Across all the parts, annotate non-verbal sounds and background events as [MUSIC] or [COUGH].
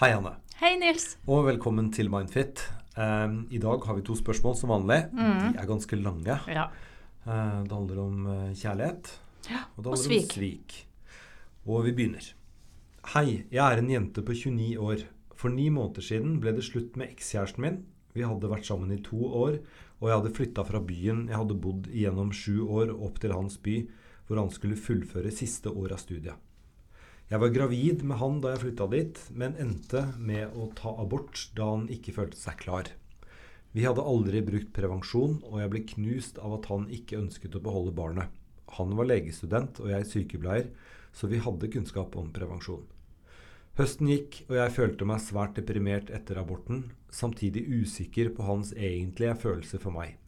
Hei, Anne. Hei, Nils. Og velkommen til Mindfit. Um, I dag har vi to spørsmål som vanlig. Mm. De er ganske lange. Ja. Uh, det handler om uh, kjærlighet. Ja, Og og svik. svik. Og vi begynner. Hei, jeg er en jente på 29 år. For ni måneder siden ble det slutt med ekskjæresten min. Vi hadde vært sammen i to år, og jeg hadde flytta fra byen jeg hadde bodd i gjennom sju år, opp til hans by, hvor han skulle fullføre siste år av studiet. Jeg var gravid med han da jeg flytta dit, men endte med å ta abort da han ikke følte seg klar. Vi hadde aldri brukt prevensjon, og jeg ble knust av at han ikke ønsket å beholde barnet. Han var legestudent og jeg sykepleier, så vi hadde kunnskap om prevensjon. Høsten gikk, og jeg følte meg svært deprimert etter aborten, samtidig usikker på hans egentlige følelser for meg.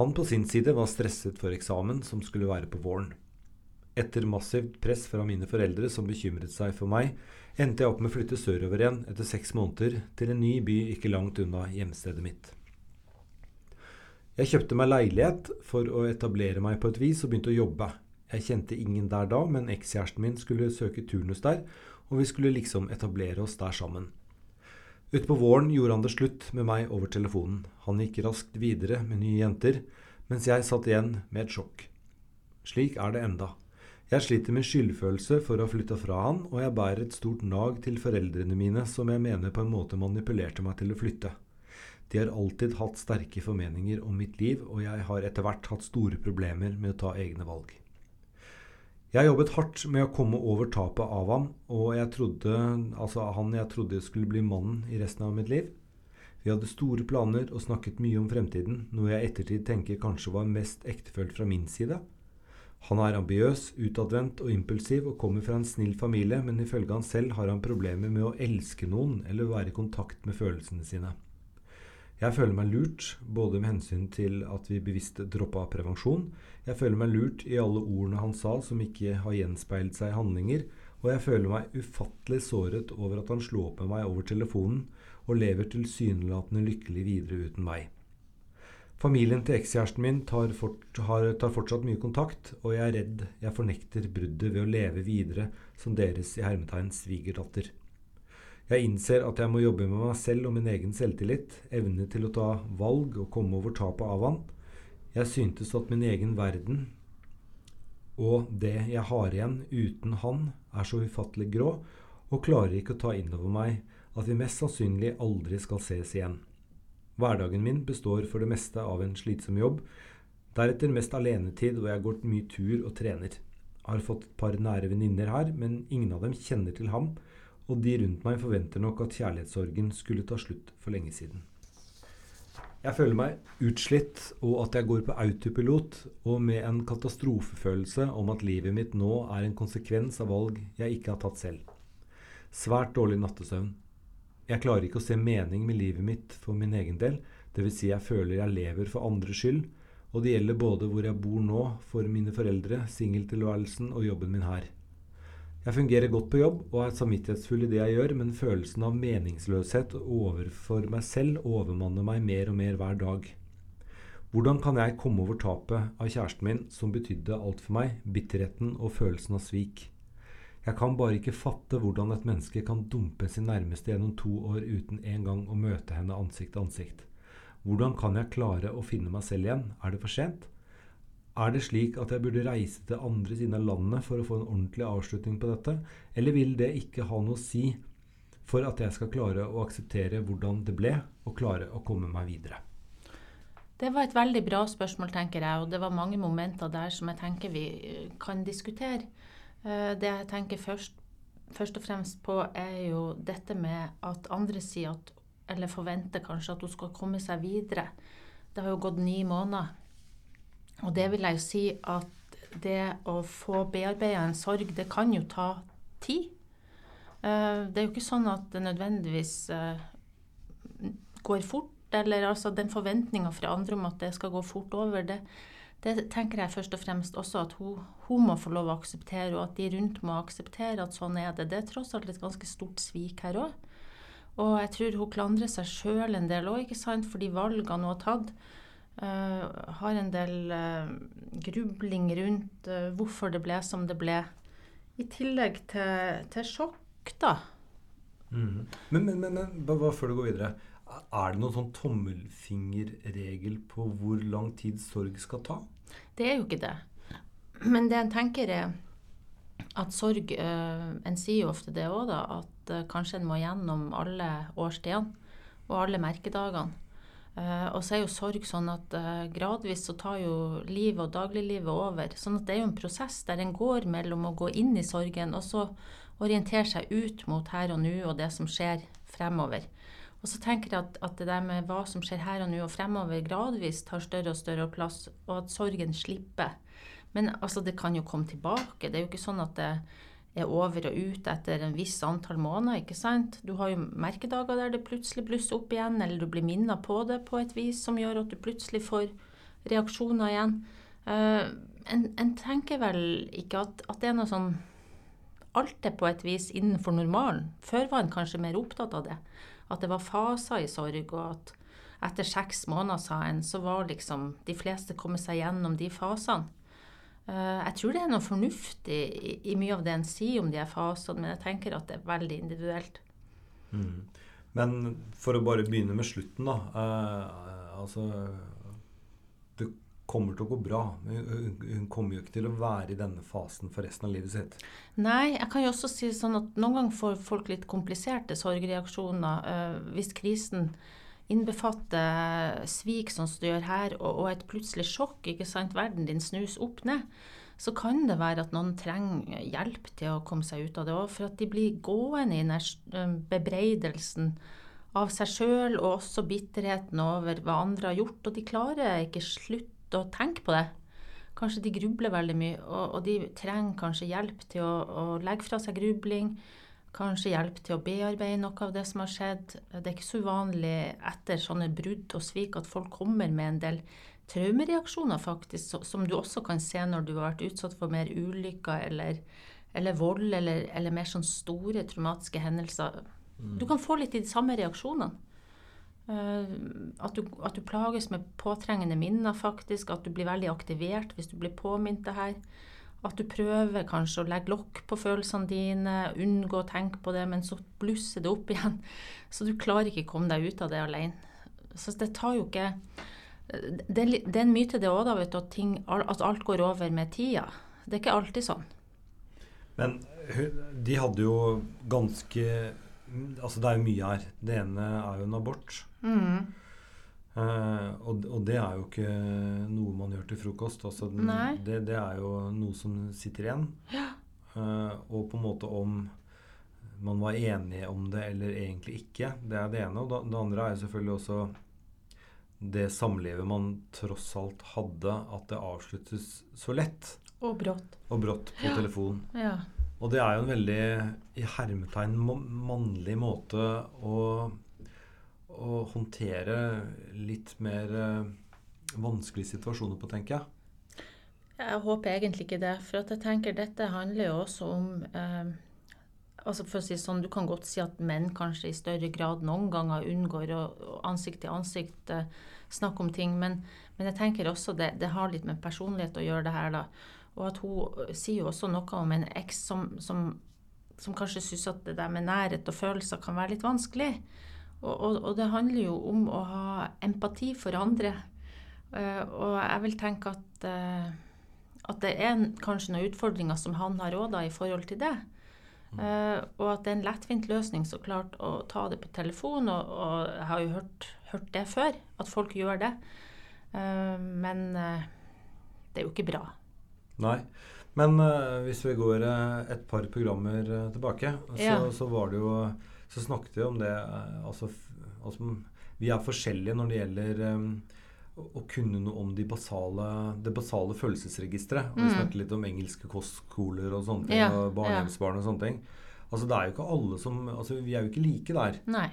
Han på sin side var stresset for eksamen som skulle være på våren. Etter massivt press fra mine foreldre som bekymret seg for meg, endte jeg opp med å flytte sørover igjen etter seks måneder til en ny by ikke langt unna hjemstedet mitt. Jeg kjøpte meg leilighet for å etablere meg på et vis og begynte å jobbe. Jeg kjente ingen der da, men ekskjæresten min skulle søke turnus der, og vi skulle liksom etablere oss der sammen. Utpå våren gjorde han det slutt med meg over telefonen. Han gikk raskt videre med nye jenter, mens jeg satt igjen med et sjokk. Slik er det enda. Jeg sliter med skyldfølelse for å ha flytta fra han, og jeg bærer et stort nag til foreldrene mine som jeg mener på en måte manipulerte meg til å flytte. De har alltid hatt sterke formeninger om mitt liv, og jeg har etter hvert hatt store problemer med å ta egne valg. Jeg jobbet hardt med å komme over tapet av ham, og jeg trodde, altså han jeg trodde skulle bli mannen i resten av mitt liv. Vi hadde store planer og snakket mye om fremtiden, noe jeg i ettertid tenker kanskje var mest ektefølt fra min side. Han er ambiøs, utadvendt og impulsiv og kommer fra en snill familie, men ifølge han selv har han problemer med å elske noen eller være i kontakt med følelsene sine. Jeg føler meg lurt, både med hensyn til at vi bevisst droppa prevensjon, jeg føler meg lurt i alle ordene han sa som ikke har gjenspeilet seg i handlinger, og jeg føler meg ufattelig såret over at han slo opp med meg over telefonen og lever tilsynelatende lykkelig videre uten meg. Familien til ekskjæresten min tar, fort, har, tar fortsatt mye kontakt, og jeg er redd jeg fornekter bruddet ved å leve videre som deres i hermetegn svigerdatter. Jeg innser at jeg må jobbe med meg selv og min egen selvtillit, evne til å ta valg og komme over tapet av han. Jeg syntes at min egen verden og det jeg har igjen uten han, er så ufattelig grå, og klarer ikke å ta inn over meg at vi mest sannsynlig aldri skal ses igjen. Hverdagen min består for det meste av en slitsom jobb, deretter mest alenetid hvor jeg går mye tur og trener. Jeg har fått et par nære venninner her, men ingen av dem kjenner til ham, og de rundt meg forventer nok at kjærlighetssorgen skulle ta slutt for lenge siden. Jeg føler meg utslitt, og at jeg går på autopilot, og med en katastrofefølelse om at livet mitt nå er en konsekvens av valg jeg ikke har tatt selv. Svært dårlig nattesøvn. Jeg klarer ikke å se mening med livet mitt for min egen del, dvs. Si jeg føler jeg lever for andres skyld, og det gjelder både hvor jeg bor nå, for mine foreldre, singeltilværelsen og jobben min her. Jeg fungerer godt på jobb og er samvittighetsfull i det jeg gjør, men følelsen av meningsløshet overfor meg selv overmanner meg mer og mer hver dag. Hvordan kan jeg komme over tapet av kjæresten min, som betydde alt for meg, bitterheten og følelsen av svik? Jeg kan bare ikke fatte hvordan et menneske kan dumpe sin nærmeste gjennom to år uten en gang å møte henne ansikt til ansikt. Hvordan kan jeg klare å finne meg selv igjen? Er det for sent? Er det slik at jeg burde reise til andre siden av landet for å få en ordentlig avslutning på dette, eller vil det ikke ha noe å si for at jeg skal klare å akseptere hvordan det ble, og klare å komme meg videre? Det var et veldig bra spørsmål, tenker jeg, og det var mange momenter der som jeg tenker vi eh, kan diskutere. Eh, Det jeg tenker først, først og fremst på, er jo dette med at andre sier at Eller forventer kanskje at hun skal komme seg videre. Det har jo gått ni måneder. Og det vil jeg jo si at det å få bearbeida en sorg, det kan jo ta tid. Eh, Det er jo ikke sånn at det nødvendigvis eh, går fort, eller altså den forventninga fra andre om at det skal gå fort over, det, det tenker jeg først og fremst også at hun, hun må få lov å akseptere, og at de rundt må akseptere at sånn er det. Det er tross alt et ganske stort svik her òg. Og jeg tror hun klandrer seg sjøl en del òg, ikke sant, for de valgene hun har tatt. uh, har en del uh, grubling rundt uh, hvorfor det ble som det ble. I tillegg til, til sjokk, da. Mm. Men, men, men, men bare før du går videre. Er det noen sånn tommelfingerregel på hvor lang tid sorg skal ta? Det er jo ikke det. Men det en tenker er at sorg eh, En sier jo ofte det òg, da. At eh, kanskje en må gjennom alle årstidene og alle merkedagene. Eh, og så er jo sorg sånn at gradvis så tar jo livet og dagliglivet over. Sånn at det er jo en prosess der en går mellom å gå inn i sorgen og så orientere seg ut mot her og nå og det som skjer fremover. Og så tenker jeg at, at, det der med hva som skjer her og nå og fremover, gradvis tar større og større plass, og at sorgen slipper. Men altså, det kan jo komme tilbake. Det er jo ikke sånn at det er over og ut etter en viss antall måneder. ikke sant? Du har jo merkedager der det plutselig blusser opp igjen, eller du blir minnet på det på et vis som gjør at du plutselig får reaksjoner igjen. Uh, en, en, tenker vel ikke at, at det er noe sånn Alt er på et vis innenfor normalen. Før var en kanskje mer opptatt av det. At det var faser i sorg, og at etter seks måneder, sa en, så var liksom de fleste kommet seg gjennom de fasene. Uh, jeg tror det er noe fornuftig i, i, mye av det en sier om de er fasene, men jeg tenker at det er veldig individuelt. Mm. Men for å bare begynne med slutten, da. Eh, altså kommer til å gå bra. Hun, kommer jo ikke til å være i denne fasen for resten av livet sitt. Nei, jeg kan jo også si sånn at noen ganger får folk litt kompliserte sorgreaksjoner. Uh, hvis krisen innbefatter svik, sånn som du gjør her, og, et plutselig sjokk, ikke sant, verden din snus opp ned, så kan det være at noen trenger hjelp til å komme seg ut av det òg. For at de blir gående i den bebreidelsen av seg sjøl og også bitterheten over hva andre har gjort, og de klarer ikke slutt å tenke på det. Kanskje de grubler veldig mye, og, og de trenger kanskje hjelp til å, å, legge fra seg grubling. Kanskje hjelp til å bearbeide noe av det som har skjedd. Det er ikke så uvanlig etter sånne brudd og svik at folk kommer med en del traumereaksjoner, faktisk, som du også kan se når du har vært utsatt for mer ulykker eller, eller vold eller, eller, mer sånn store traumatiske hendelser. Mm. Du kan få litt de samme reaksjonene. Eh, at du, at du, plages med påtrengende minner, faktisk. At du blir veldig aktivert hvis du blir påminnet det her. At du prøver kanskje å legge lokk på følelsene dine, unngå å tenke på det, men så blusser det opp [LAUGHS] igjen. Så du klarer ikke å komme deg ut av det alene. Så det tar jo ikke Det, det er en myte det òg, at, at alt går over med tida. Det er ikke alltid sånn. Men de hadde jo ganske Altså, det er jo mye her. Det ene er jo en abort. Mm. Uh, og, og, det er jo ikke noe man gjør til frokost. Altså, det, det, er jo noe som sitter igjen. Ja. Uh, og på en måte om man var enige om det eller egentlig ikke. Det er det ene. Og det, det andre er jo selvfølgelig også det samlivet man tross alt hadde, at det avsluttes så lett. Og brått. Og brått på ja. telefon. Ja. Og det er jo en veldig i hermetegn mannlig måte å, å håndtere litt mer uh, vanskelige situasjoner på, tenker jeg. Jeg håper egentlig ikke det. For jeg tenker dette handler jo også om eh, altså for å si sånn, Du kan godt si at menn kanskje i større grad noen ganger unngår å, ansikt til ansikt eh, snakke om ting. Men, men, jeg tenker også det, det har litt med personlighet å gjøre, det her. da. Og at hun øh, sier jo også noe om en eks som, som, som kanskje syns at det der med nærhet og følelser kan være litt vanskelig. Og, og, og, det handler jo om å ha empati for andre. Uh, og jeg vil tenke at, uh, at det er kanskje noen utfordringer som han har råd av i forhold til det. Uh, og at det er en lettvint løsning så klart å ta det på telefon. Og, og jeg har jo hørt, hørt, det før, at folk gjør det. men det er jo ikke bra. Nei. Men uh, hvis vi går uh, et par programmer uh, tilbake, ja. så, så, var det jo Så snakket vi om det altså, altså, Vi er forskjellige når det gjelder um, å kunne noe om de basale, det basale følelsesregisteret. Og vi mm. snakket litt om engelske kostskoler og sånne ting, ja. og barnehjemsbarn og sånne ting. Altså det er jo ikke alle som altså Vi er jo ikke like der. Nei.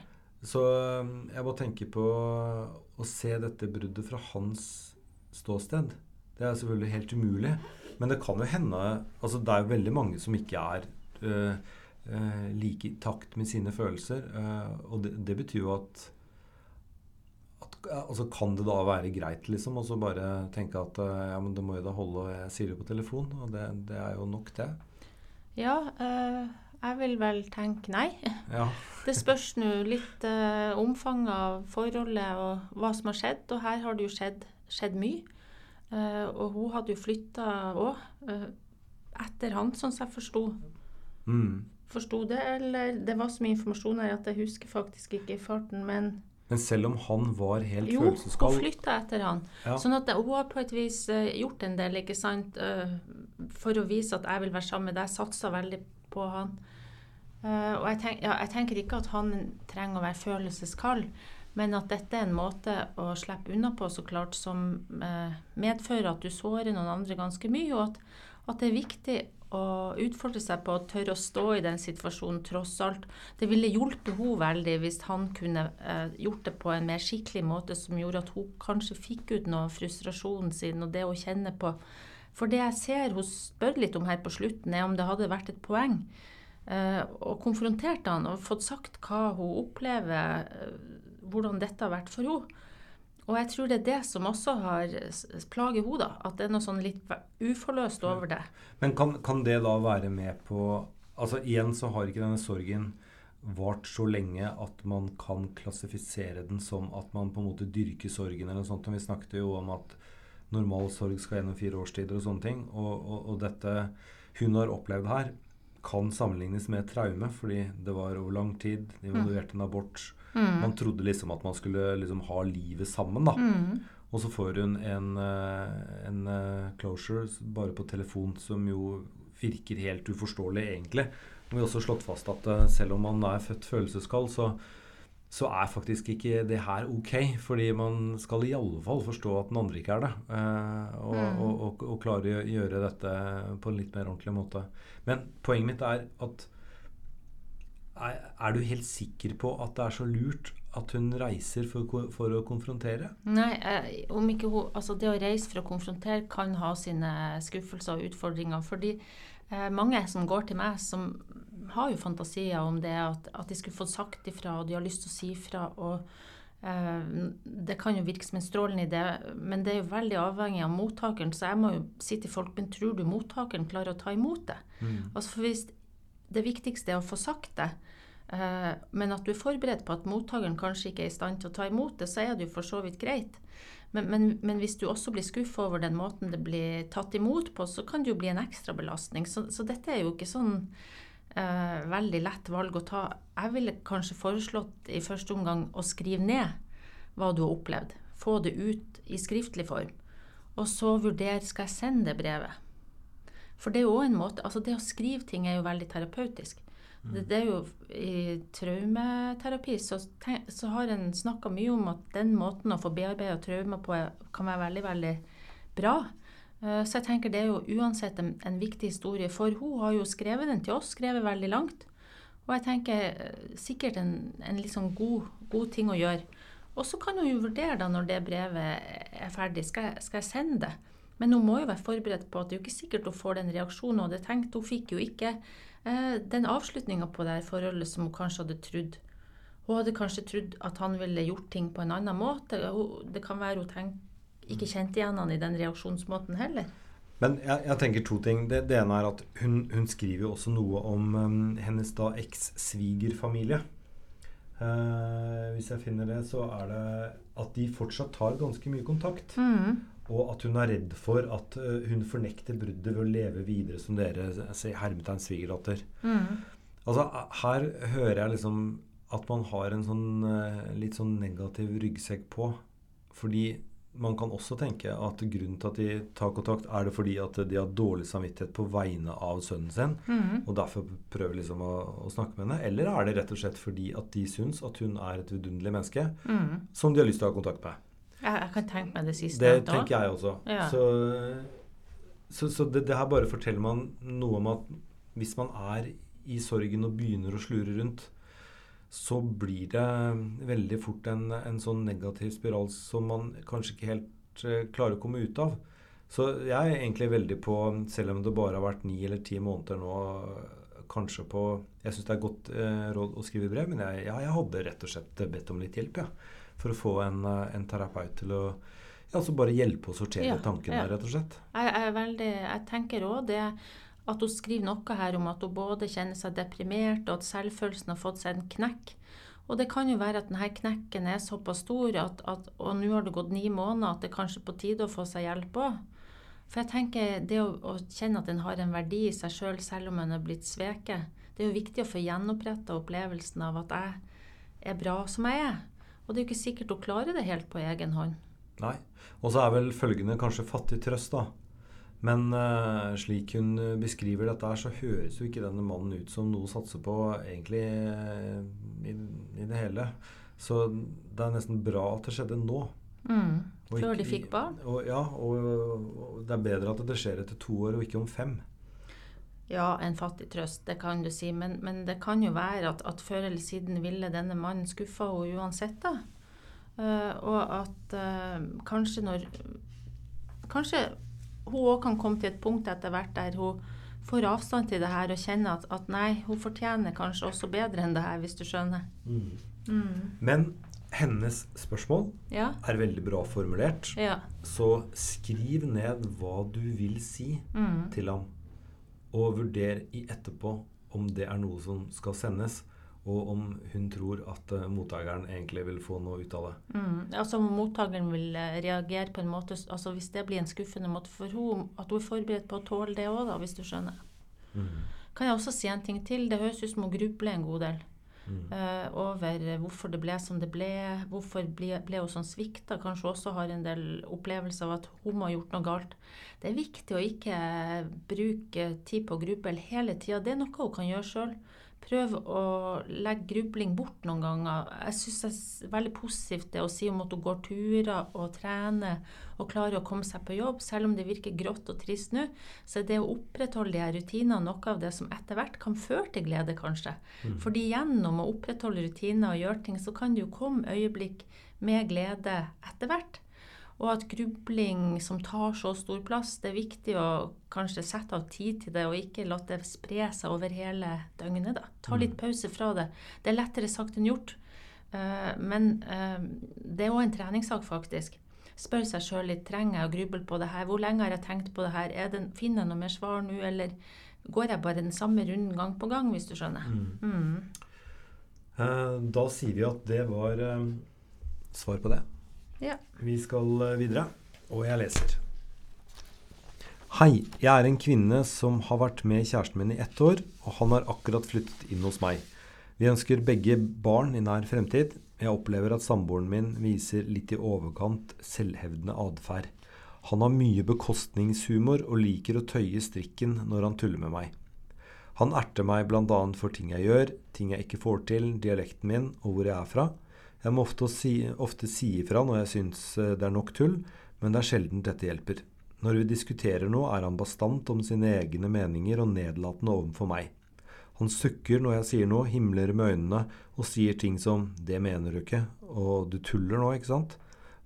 Så jeg bare tenker på å se dette bruddet fra hans ståsted. Det er selvfølgelig helt umulig. Men det kan jo hende altså Det er jo veldig mange som ikke er uh, uh, like i takt med sine følelser. Uh, og det, det, betyr jo at, at altså Kan det da være greit liksom, å bare tenke at ja, men det må jo da holde, og jeg sier det på telefon. Og det, det er jo nok, det. Ja, Jeg vil vel tenke nei. [LAUGHS] Ja. Det spørs nå litt eh, omfanget av forholdet og hva som har skjedd. Og her har det jo skjedd, skjedd mye. Eh, og hun hadde jo flytta òg, eh, etter han, sånn som jeg forsto. Mm. Forsto det, eller Det var så mye informasjon her at jeg husker faktisk ikke i farten, men Men selv om han var helt jo, hun følelseskald flytta etter han. Ja. Sånn at hun har på et vis eh, gjort en del, ikke sant, for å vise at jeg vil være sammen med deg. Satsa veldig på han. Uh, og jeg, tenk, ja, jeg tenker ikke at han trenger å være følelseskald, men at dette er en måte å slippe unna på, så klart, som eh, medfører at du sårer noen andre ganske mye, og at, at det er viktig å utfordre seg på å tørre å stå i den situasjonen tross alt. Det ville hjulpet henne veldig hvis han kunne eh, gjort det på en mer skikkelig måte som gjorde at hun kanskje fikk ut noe av frustrasjonen sin og det å kjenne på. For det jeg ser hun spør litt om her på slutten, er om det hadde vært et poeng eh, konfronterte konfrontert han og fått sagt hva hun opplever, eh, hvordan dette har vært for henne. Og jeg tror det er det som også har plager henne. At det er noe sånn litt uforløst over det. Men kan, kan det da være med på Altså igjen så har ikke denne sorgen vart så lenge at man kan klassifisere den som at man på en måte dyrker sorgen eller noe sånt. Vi snakket jo om at normal sorg skal gjennom fire årstider og sånne ting. Og, og, og dette hun har opplevd her, kan sammenlignes med et traume, fordi det var over lang tid. De involverte en abort. Man trodde liksom at man skulle liksom ha livet sammen, da. Mm. Og så får hun en, eh, en eh, closure bare på telefon som jo virker helt uforståelig, egentlig. Og vi har også slått fast at eh, selv om man er født følelseskald, så, så er faktisk ikke det her ok. Fordi man skal i alle fall forstå at den andre ikke er det. eh, og, Mm. og, og, og klare å gjøre dette på en litt mer ordentlig måte. Men poenget mitt er at er, er du helt sikker på at det er så lurt at hun reiser for, for å konfrontere? Nei, eh, om ikke hun Altså, det å reise for å konfrontere kan ha sine skuffelser og utfordringer. Fordi eh, mange som går til meg, som har jo fantasier om det, at, at de skulle fått sagt ifra, og de har lyst til å si ifra. og eh, det kan jo virke som en strålende idé, men det er jo veldig avhengig av mottakeren. Så jeg må jo si til folk, men tror du mottakeren klarer å ta imot det? Altså for hvis det viktigste er å få sagt det, men at du er forberedt på at mottakeren kanskje ikke er i stand til å ta imot det, så er det jo for så vidt greit. Men, men, men hvis du også blir skuffa over den måten det blir tatt imot på, så kan det jo bli en ekstra belastning. Så, så dette er jo ikke sånn eh, veldig lett valg å ta. Jeg ville kanskje foreslått i første omgang å skrive ned hva du har opplevd. Få det ut i skriftlig form. Og så vurdere skal jeg sende brevet. For det er jo en måte, altså det å skrive ting er jo veldig terapeutisk. Det, det er jo I traumeterapi så, så har en snakka mye om at den måten å få bearbeida traumer på kan være veldig, veldig bra. Eh, Så jeg tenker det er jo uansett en, en viktig historie, for hun har jo skrevet den til oss, skrevet veldig langt. Og jeg tenker eh, sikkert en, en sånn god, god ting å gjøre. Og så kan hun jo vurdere da når det brevet er ferdig, skal jeg, skal jeg sende det? Men hun må jo være forberedt på at det er jo ikke sikkert hun får den reaksjonen. Og det tenkte hun fikk jo ikke den avslutninga på det her forholdet som hun kanskje hadde trodd. Hun hadde kanskje trodd at han ville gjort ting på en annen måte. Det kan være hun tenk, ikke kjente igjen han i den reaksjonsmåten heller. Men jeg, jeg tenker to ting. Det, det ene er at hun, hun skriver jo også noe om um, hennes da eks-svigerfamilie. Uh, hvis jeg finner det, så er det at de fortsatt tar ganske mye kontakt. Og at hun er redd for at eh, hun fornekter bruddet ved å leve videre som dere sier, hermetegn svigerdatter. Altså, her hører jeg liksom at man har en sånn eh, litt sånn negativ ryggsekk på. Fordi man kan også tenke at grunnen til at de tar kontakt, er det fordi at de har dårlig samvittighet på vegne av sønnen sin, og derfor prøver liksom å, å snakke med henne. Eller er det rett og slett fordi at de syns at hun er et vidunderlig menneske som de har lyst til å ha kontakt med. Jeg, jeg kan tenke meg det siste. Det tenker jeg også. Ja. Så, så, så det, det her bare forteller man noe om at hvis man er i sorgen og begynner å slure rundt, så blir det veldig fort en, en sånn negativ spiral som man kanskje ikke helt eh, klarer å komme ut av. Så jeg er egentlig veldig på, selv om det bare har vært ni eller ti måneder nå, kanskje på Jeg syns det er godt eh, råd å skrive brev, men jeg, ja, jeg hadde rett og slett bedt om litt hjelp, ja. For å få en, eh, en terapeut til å ja, altså bare hjelpe å sortere Ja, tankene, ja. rett og slett. Jeg, jeg, veldig, jeg tenker òg det at hun skriver noe her om at hun både kjenner seg deprimert, og at selvfølelsen har fått seg en knekk. Og det kan jo være at denne knekken er såpass stor, at, at, og nå har det gått ni måneder, at det er kanskje på tide å få seg hjelp òg. For jeg tenker det å, å kjenne at en har en verdi i seg sjøl, selv, selv om en er blitt sveket, det er jo viktig å få gjenoppretta opplevelsen av at jeg er bra som jeg er. Og det er jo ikke sikkert hun klarer det helt på egen hånd. Nei. Og så er vel følgende kanskje fattig trøst, da. Men uh, slik hun beskriver dette her, så høres jo ikke denne mannen ut som noe å satse på egentlig uh, i, i, det hele. Så det er nesten bra at det skjedde nå. Mm. Før ikke, de fikk barn? Og, ja, og, og, det er bedre at det skjer etter to år og ikke om fem. Ja, en fattig trøst, det kan du si. Men, men det kan jo være at, at, før eller siden ville denne mannen skuffa henne uansett, da. Uh, og at uh, kanskje når Kanskje hun òg kan komme til et punkt etter hvert der hun får avstand til det her og kjenner at, at nei, hun fortjener kanskje også bedre enn det her, hvis du skjønner. Mm. Mm. Men hennes spørsmål ja. er veldig bra formulert. Ja. Så skriv ned hva du vil si mm. til ham og vurdere i etterpå om det er noe som skal sendes, og om hun tror at uh, mottakeren egentlig vil få noe ut av det. Mm. Altså om mottakeren vil uh, reagere på en måte altså Hvis det blir en skuffende måte for henne, at hun er forberedt på å tåle det òg, hvis du skjønner. Mm. Kan jeg også si en ting til? Det høres ut som hun grubler en god del. Uh, over hvorfor det ble som det ble. Hvorfor ble, ble hun sånn svikta. Kanskje også har en del opplevelser av at hun må ha gjort noe galt. Det er viktig å ikke bruke tid på å hele tida. Det er noe hun kan gjøre sjøl. Prøv å legge grubling bort noen ganger. Jeg syns det er veldig positivt det å si om at hun går turer og trener og klarer å komme seg på jobb. Selv om det virker grått og trist nå, så er det å opprettholde de her rutinene noe av det som etter hvert kan føre til glede, kanskje. Mm. Fordi gjennom å opprettholde rutiner og gjøre ting, så kan det jo komme øyeblikk med glede etter hvert. Og at grubling som tar så stor plass, det er viktig å kanskje sette av tid til det, og ikke la det spre seg over hele døgnet. da. Ta litt mm. pause fra det. Det er lettere sagt enn gjort. Uh, men uh, det er òg en treningssak, faktisk. Spør seg sjøl litt trenger jeg å gruble på det her. Hvor lenge har jeg tenkt på det her? Det, finner jeg noe mer svar nå, eller går jeg bare den samme runden gang på gang, hvis du skjønner? Mm. Mm. Uh, da sier vi at det var svar på det. Ja. Vi skal eh, videre, og jeg leser. Hei, jeg er en kvinne som har vært med kjæresten min i ett år, og han har akkurat flyttet inn hos meg. Vi ønsker begge barn i nær fremtid. Jeg opplever at samboeren min viser litt i overkant selvhevdende atferd. Han har mye bekostningshumor og liker å tøye strikken når han tuller med meg. Han erter meg bl.a. for ting jeg gjør, ting jeg ikke får til, dialekten min og hvor jeg er fra. Jeg må ofte si, ofte si ifra når jeg syns eh, det er nok tull, men det er sjelden dette hjelper. Når vi diskuterer noe, er han bastant om sine egne meninger og nedlatende overfor meg. Han sukker når jeg sier noe, himler med øynene og sier ting som 'det mener du ikke', og 'du tuller nå', ikke sant?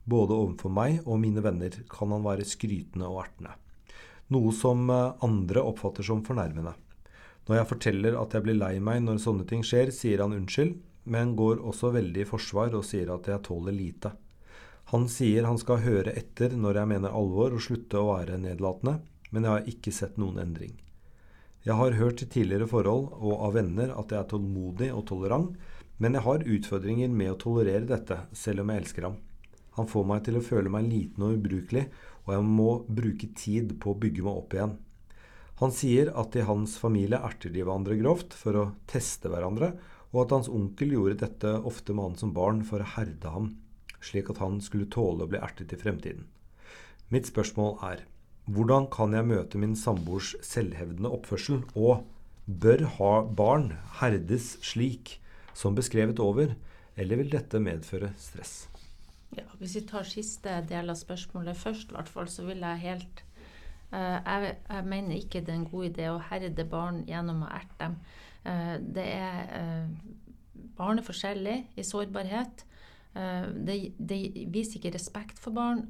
Både overfor meg og mine venner kan han være skrytende og ertende. Noe som eh, andre oppfatter som fornærmende. Når jeg forteller at jeg blir lei meg når sånne ting skjer, sier han unnskyld, men går også veldig i forsvar og sier at jeg tåler lite. Han sier han skal høre etter når jeg mener alvor og slutte å være nedlatende, men jeg har ikke sett noen endring. Jeg har hørt i tidligere forhold og av venner at jeg er tålmodig og tolerant, men jeg har utfordringer med å tolerere dette, selv om jeg elsker ham. Han får meg til å føle meg liten og ubrukelig, og jeg må bruke tid på å bygge meg opp igjen. Han sier at i hans familie erter de hverandre grovt for å teste hverandre, og at hans onkel gjorde dette ofte med han som barn for å herde ham, slik at han skulle tåle å bli ertet i fremtiden. Mitt spørsmål er hvordan kan jeg møte min samboers selvhevdende oppførsel, og bør ha barn herdes slik som beskrevet over, eller vil dette medføre stress? Ja, Hvis vi tar siste del av spørsmålet først, hvert fall, så vil jeg helt uh, jeg, jeg, mener ikke det er en god idé å herde barn gjennom å erte dem. Eh, det er eh, Barn er forskjellig i sårbarhet. Eh, det, det, viser ikke respekt for barn.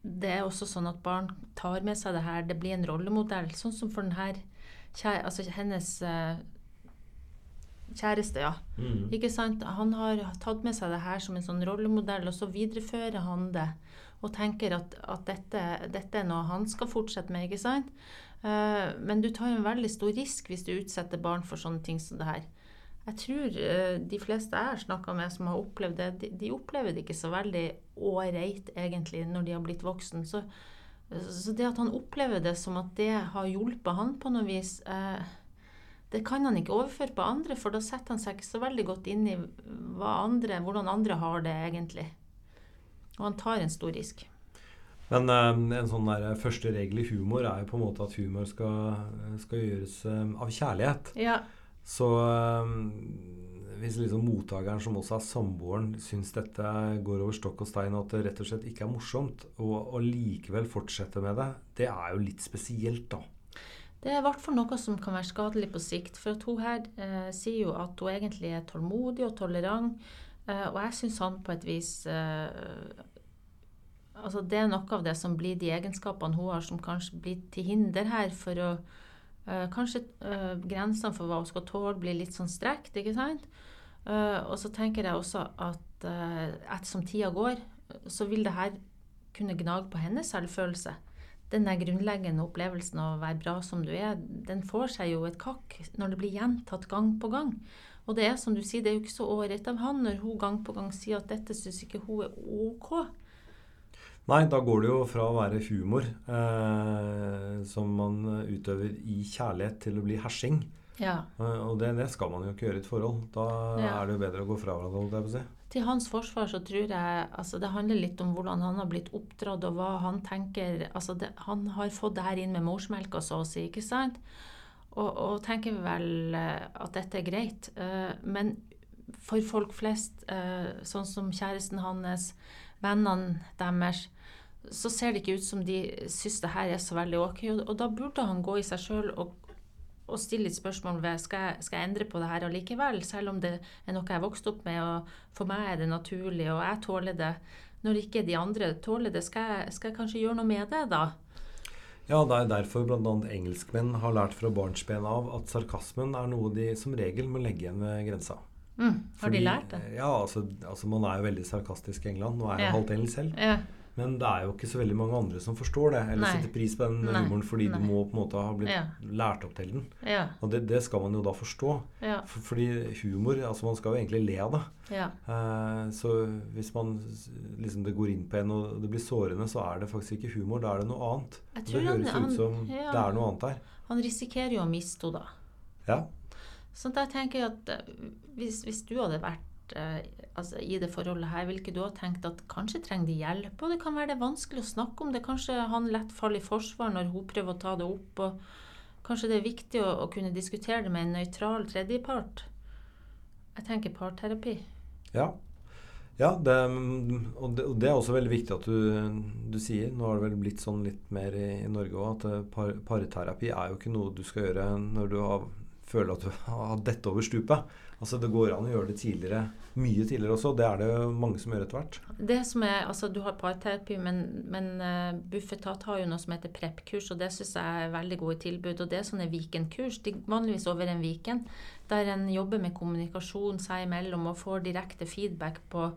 Det er også sånn at barn tar med seg det her. Det blir en rollemodell. Sånn som for denne, altså hennes kjæreste, ja. Mm. Ikke sant? Han har tatt med seg det her som en sånn rollemodell, og så viderefører han det og tenker at, at dette, dette, er noe han skal fortsette med. ikke sant? Eh, men du tar en veldig stor risk hvis du utsetter barn for sånne ting som det her. Jeg tror eh, de fleste jeg har snakka med som har opplevd det, de, de, opplever det ikke så veldig ålreit egentlig når de har blitt voksen. Så, så, det at han opplever det som at det har hjulpet han på noe vis, eh, det kan han ikke overføre på andre, for da setter han seg ikke så veldig godt inn i andre, hvordan andre har det egentlig. Og han tar en stor risk. Men um, en sånn der eh, første regel i humor er jo på en måte at humor skal, skal gjøres um, av kjærlighet. Ja. Så um, hvis liksom mottakeren, som også er samboeren, syns dette går over stokk og stein, og at det rett og slett ikke er morsomt, og, og likevel fortsette med det, det er jo litt spesielt, da. Det er i hvert fall noe som kan være skadelig på sikt. For at hun her eh, sier jo at hun egentlig er tålmodig og tolerant. Eh, og jeg syns han på et vis eh, altså Det er noe av det som blir de egenskapene hun har, som kanskje blir til hinder her for å uh, Kanskje uh, grensene for hva hun skal tåle, blir litt sånn strekt, ikke sant? Uh, og så tenker jeg også at uh, ettersom tida går, så vil det her kunne gnage på hennes selvfølelse. Den der grunnleggende opplevelsen av å være bra som du er, den får seg jo et kakk når det blir gjentatt gang på gang. Og det er som du sier, det er jo ikke så ålreit av han når hun gang på gang sier at dette syns ikke hun er ok. Nei, da går det jo fra å være humor eh, som man utøver i kjærlighet, til å bli hersing. Ja. Eh, og det, det, skal man jo ikke gjøre i et forhold. Da ja. er det jo bedre å gå fra hverandre. Si. Til hans forsvar så tror jeg altså det handler litt om hvordan han har blitt oppdratt, og hva han tenker altså det, Han har fått det her inn med morsmelka, så å si, ikke sant? Og, og tenker vel eh, at dette er greit. Eh, men for folk flest, uh, sånn som kjæresten hans, vennene deres, så ser det ikke ut som de syns det her er så veldig ok. Og, da burde han gå i seg sjøl og, og, stille litt spørsmål ved skal jeg, skal jeg endre på det her allikevel, selv om det er noe jeg er vokst opp med, og for meg er det naturlig, og jeg tåler det. Når ikke de andre tåler det, skal jeg, skal jeg kanskje gjøre noe med det da? Ja, det er derfor bl.a. engelskmenn har lært fra barnsben av at sarkasmen er noe de som regel må legge igjen ved grensa. Mm. Har Fordi, de lært det? Ja, altså, altså, man er jo veldig sarkastisk i England. Nå er jeg ja. halvt engelsk selv. Ja. Men det er jo ikke så veldig mange andre som forstår det, eller Nei. setter pris på den Nei. humoren fordi Nei. du må på en måte ha blitt ja. lært opp til den. Ja. Og det, det, skal man jo da forstå. Ja. For, fordi humor altså Man skal jo egentlig le av det. Eh, så hvis man liksom det går inn på en og det blir sårende, så er det faktisk ikke humor, da er det noe annet. det høres han, ut som det er noe annet der. Han risikerer jo å miste henne, da. Ja. Så da tenker jeg at eh, hvis, hvis du hadde vært Eh, altså, i det forholdet her, vil ikke du ha tenkt at kanskje trenger de hjelp? Og det kan være det vanskelig å snakke om det. Kanskje han lett faller i forsvar når hun prøver å ta det opp. og Kanskje det er viktig å, å kunne diskutere det med en nøytral tredjepart. Jeg tenker parterapi. Ja. ja det, og, det, og, det, er også veldig viktig at du, du, sier. Nå har det vel blitt sånn litt mer i, i Norge òg at eh, par, parterapi er jo ikke noe du skal gjøre når du har, føler at du har dette over stupet. Altså Det går an å gjøre det tidligere, mye tidligere også. Det er det mange som gjør etter hvert. Det som er, altså Du har parterapi, men, men uh, Bufetat har jo noe som heter PREP-kurs, og det syns jeg er veldig gode tilbud. og Det er sånne Viken-kurs, vanligvis over en Viken, der en jobber med kommunikasjon seg imellom og får direkte feedback på,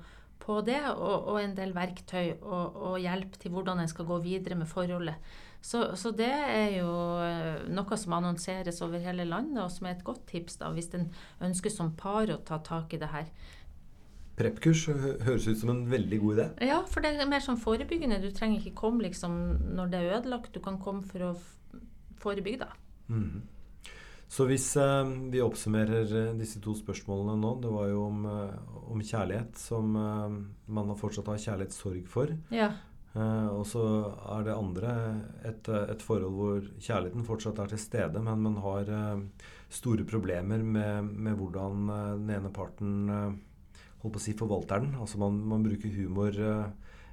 på det, og, og, en del verktøy og, og hjelp til hvordan en skal gå videre med forholdet. Så, så, det er jo eh, noe som annonseres over hele landet, og som er et godt tips da, hvis en ønsker som par å ta tak i det her. Prep-kurs høres ut som en veldig god idé. Ja, for det er mer sånn forebyggende. Du trenger ikke komme liksom når det er ødelagt. Du kan komme for å forebygge, da. Mm. Så hvis eh, vi oppsummerer eh, disse to spørsmålene nå Det var jo om, eh, om kjærlighet, som eh, man fortsatt har kjærlighetssorg for. Ja. Eh, og så er det andre et, et, forhold hvor kjærligheten fortsatt er til stede, men man har store problemer med, med hvordan den ene parten holdt på å si forvalter den. Altså man, man bruker humor,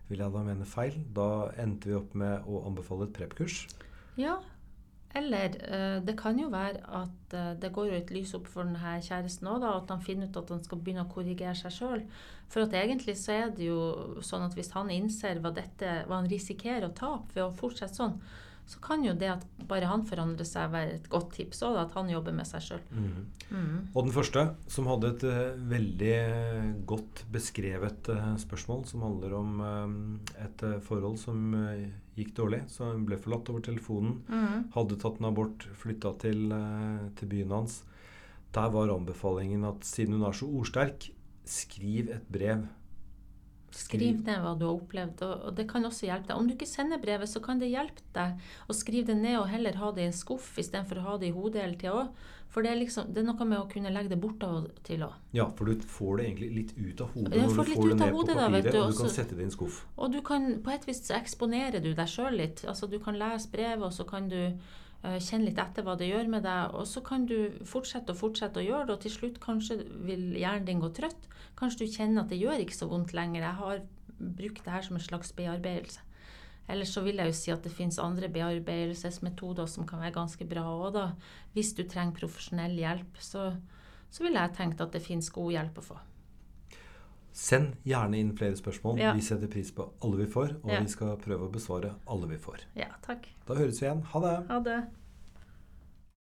vil jeg da mene, feil. Da endte vi opp med å anbefale et prep-kurs. Ja, eller det kan jo være at det går jo et lys opp for denne kjæresten òg, at han finner ut at han skal begynne å korrigere seg sjøl. For at egentlig så er det jo sånn at hvis han innser hva, dette, hva han risikerer å tape ved å fortsette sånn, så kan jo det at bare han forandrer seg, være et godt tips òg, at han jobber med seg sjøl. Mm. Mm. Og den første, som hadde et uh, veldig godt beskrevet uh, spørsmål, som handler om uh, et forhold som gikk dårlig, så hun ble forlatt over telefonen. Mm. Hadde tatt en abort, flytta til, eh, til byen hans. Der var anbefalingen at siden hun er så ordsterk, skriv et brev. Skriv ned hva du har opplevd, og, det kan også hjelpe deg. Om du ikke sender brevet, så kan det hjelpe deg å skrive det ned og heller ha det i en skuff istedenfor å ha det i hodet hele tida òg. For det er, liksom, det er noe med å kunne legge det bort av og til òg. Ja, for du får det egentlig litt ut av hodet når får du får det ut av ned på hodet da, vet papiret, du, og du kan sette det i en skuff. Og du kan, på et vis så eksponerer du deg sjøl litt. Altså, du kan lese brevet, og så kan du eh, kjenne litt etter hva det gjør med deg. Og så kan du fortsette og fortsette å gjøre det, og til slutt kanskje vil hjernen din gå trøtt. Kanskje du kjenner at det gjør ikke så vondt lenger. Jeg har brukt det her som en slags bearbeidelse. Ellers så vil jeg jo si at det finnes andre bearbeidelsesmetoder som kan være ganske bra òg, da. Hvis du trenger profesjonell hjelp, så, så ville jeg tenkt at det finnes god hjelp å få. Send gjerne inn flere spørsmål. Ja. Vi setter pris på alle vi får, og Ja. vi skal prøve å besvare alle vi får. Ja, takk. Da høres vi igjen. Ha det! Ha det.